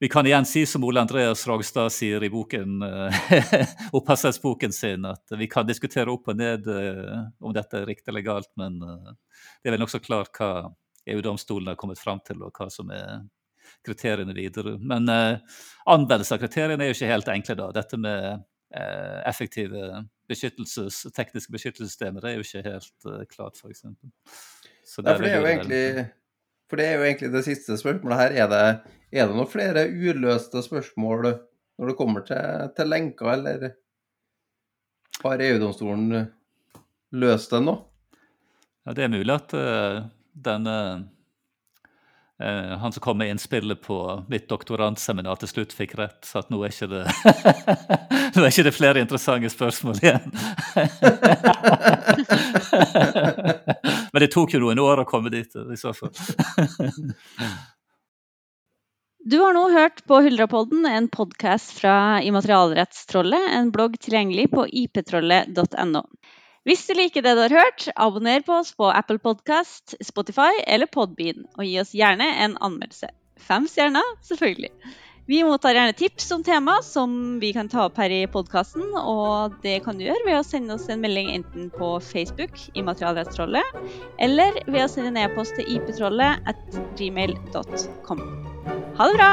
vi kan igjen si som Ole Andreas Ragstad sier i boken, uh, opphavsrettsboken sin, at vi kan diskutere opp og ned uh, om dette er riktig eller galt, men uh, det er vel nokså klart hva EU-domstolen har kommet fram til, og hva som er kriteriene videre. Men eh, anvendelse av kriteriene er jo ikke helt enkle. da. Dette med eh, effektive beskyttelses, tekniske beskyttelsessystemer det er jo ikke helt eh, klart, f.eks. Ja, for, det er jo egentlig, for det er jo egentlig det siste spørsmålet her. Er det, er det noen flere uløste spørsmål når det kommer til, til lenker, eller har EU-domstolen løst det nå? Ja, Det er mulig at uh, denne han som kom med innspillet på mitt doktorantseminar til slutt, fikk rett. Så at nå er ikke det, nå er ikke det flere interessante spørsmål igjen. Men det tok jo noen år å komme dit, i så fall. Du har nå hørt på Huldrapodden, en podkast fra Immaterialrettstrollet, en blogg tilgjengelig på iptrollet.no. Hvis du liker det du har hørt, abonner på oss på Apple Podcast, Spotify eller Podbean, og gi oss gjerne en anmeldelse. Fem stjerner, selvfølgelig. Vi mottar gjerne tips om tema som vi kan ta opp her i podkasten, og det kan du gjøre ved å sende oss en melding enten på Facebook i Materialrettstrollet, eller ved å sende en e-post til iptrollet at gmail.com. Ha det bra!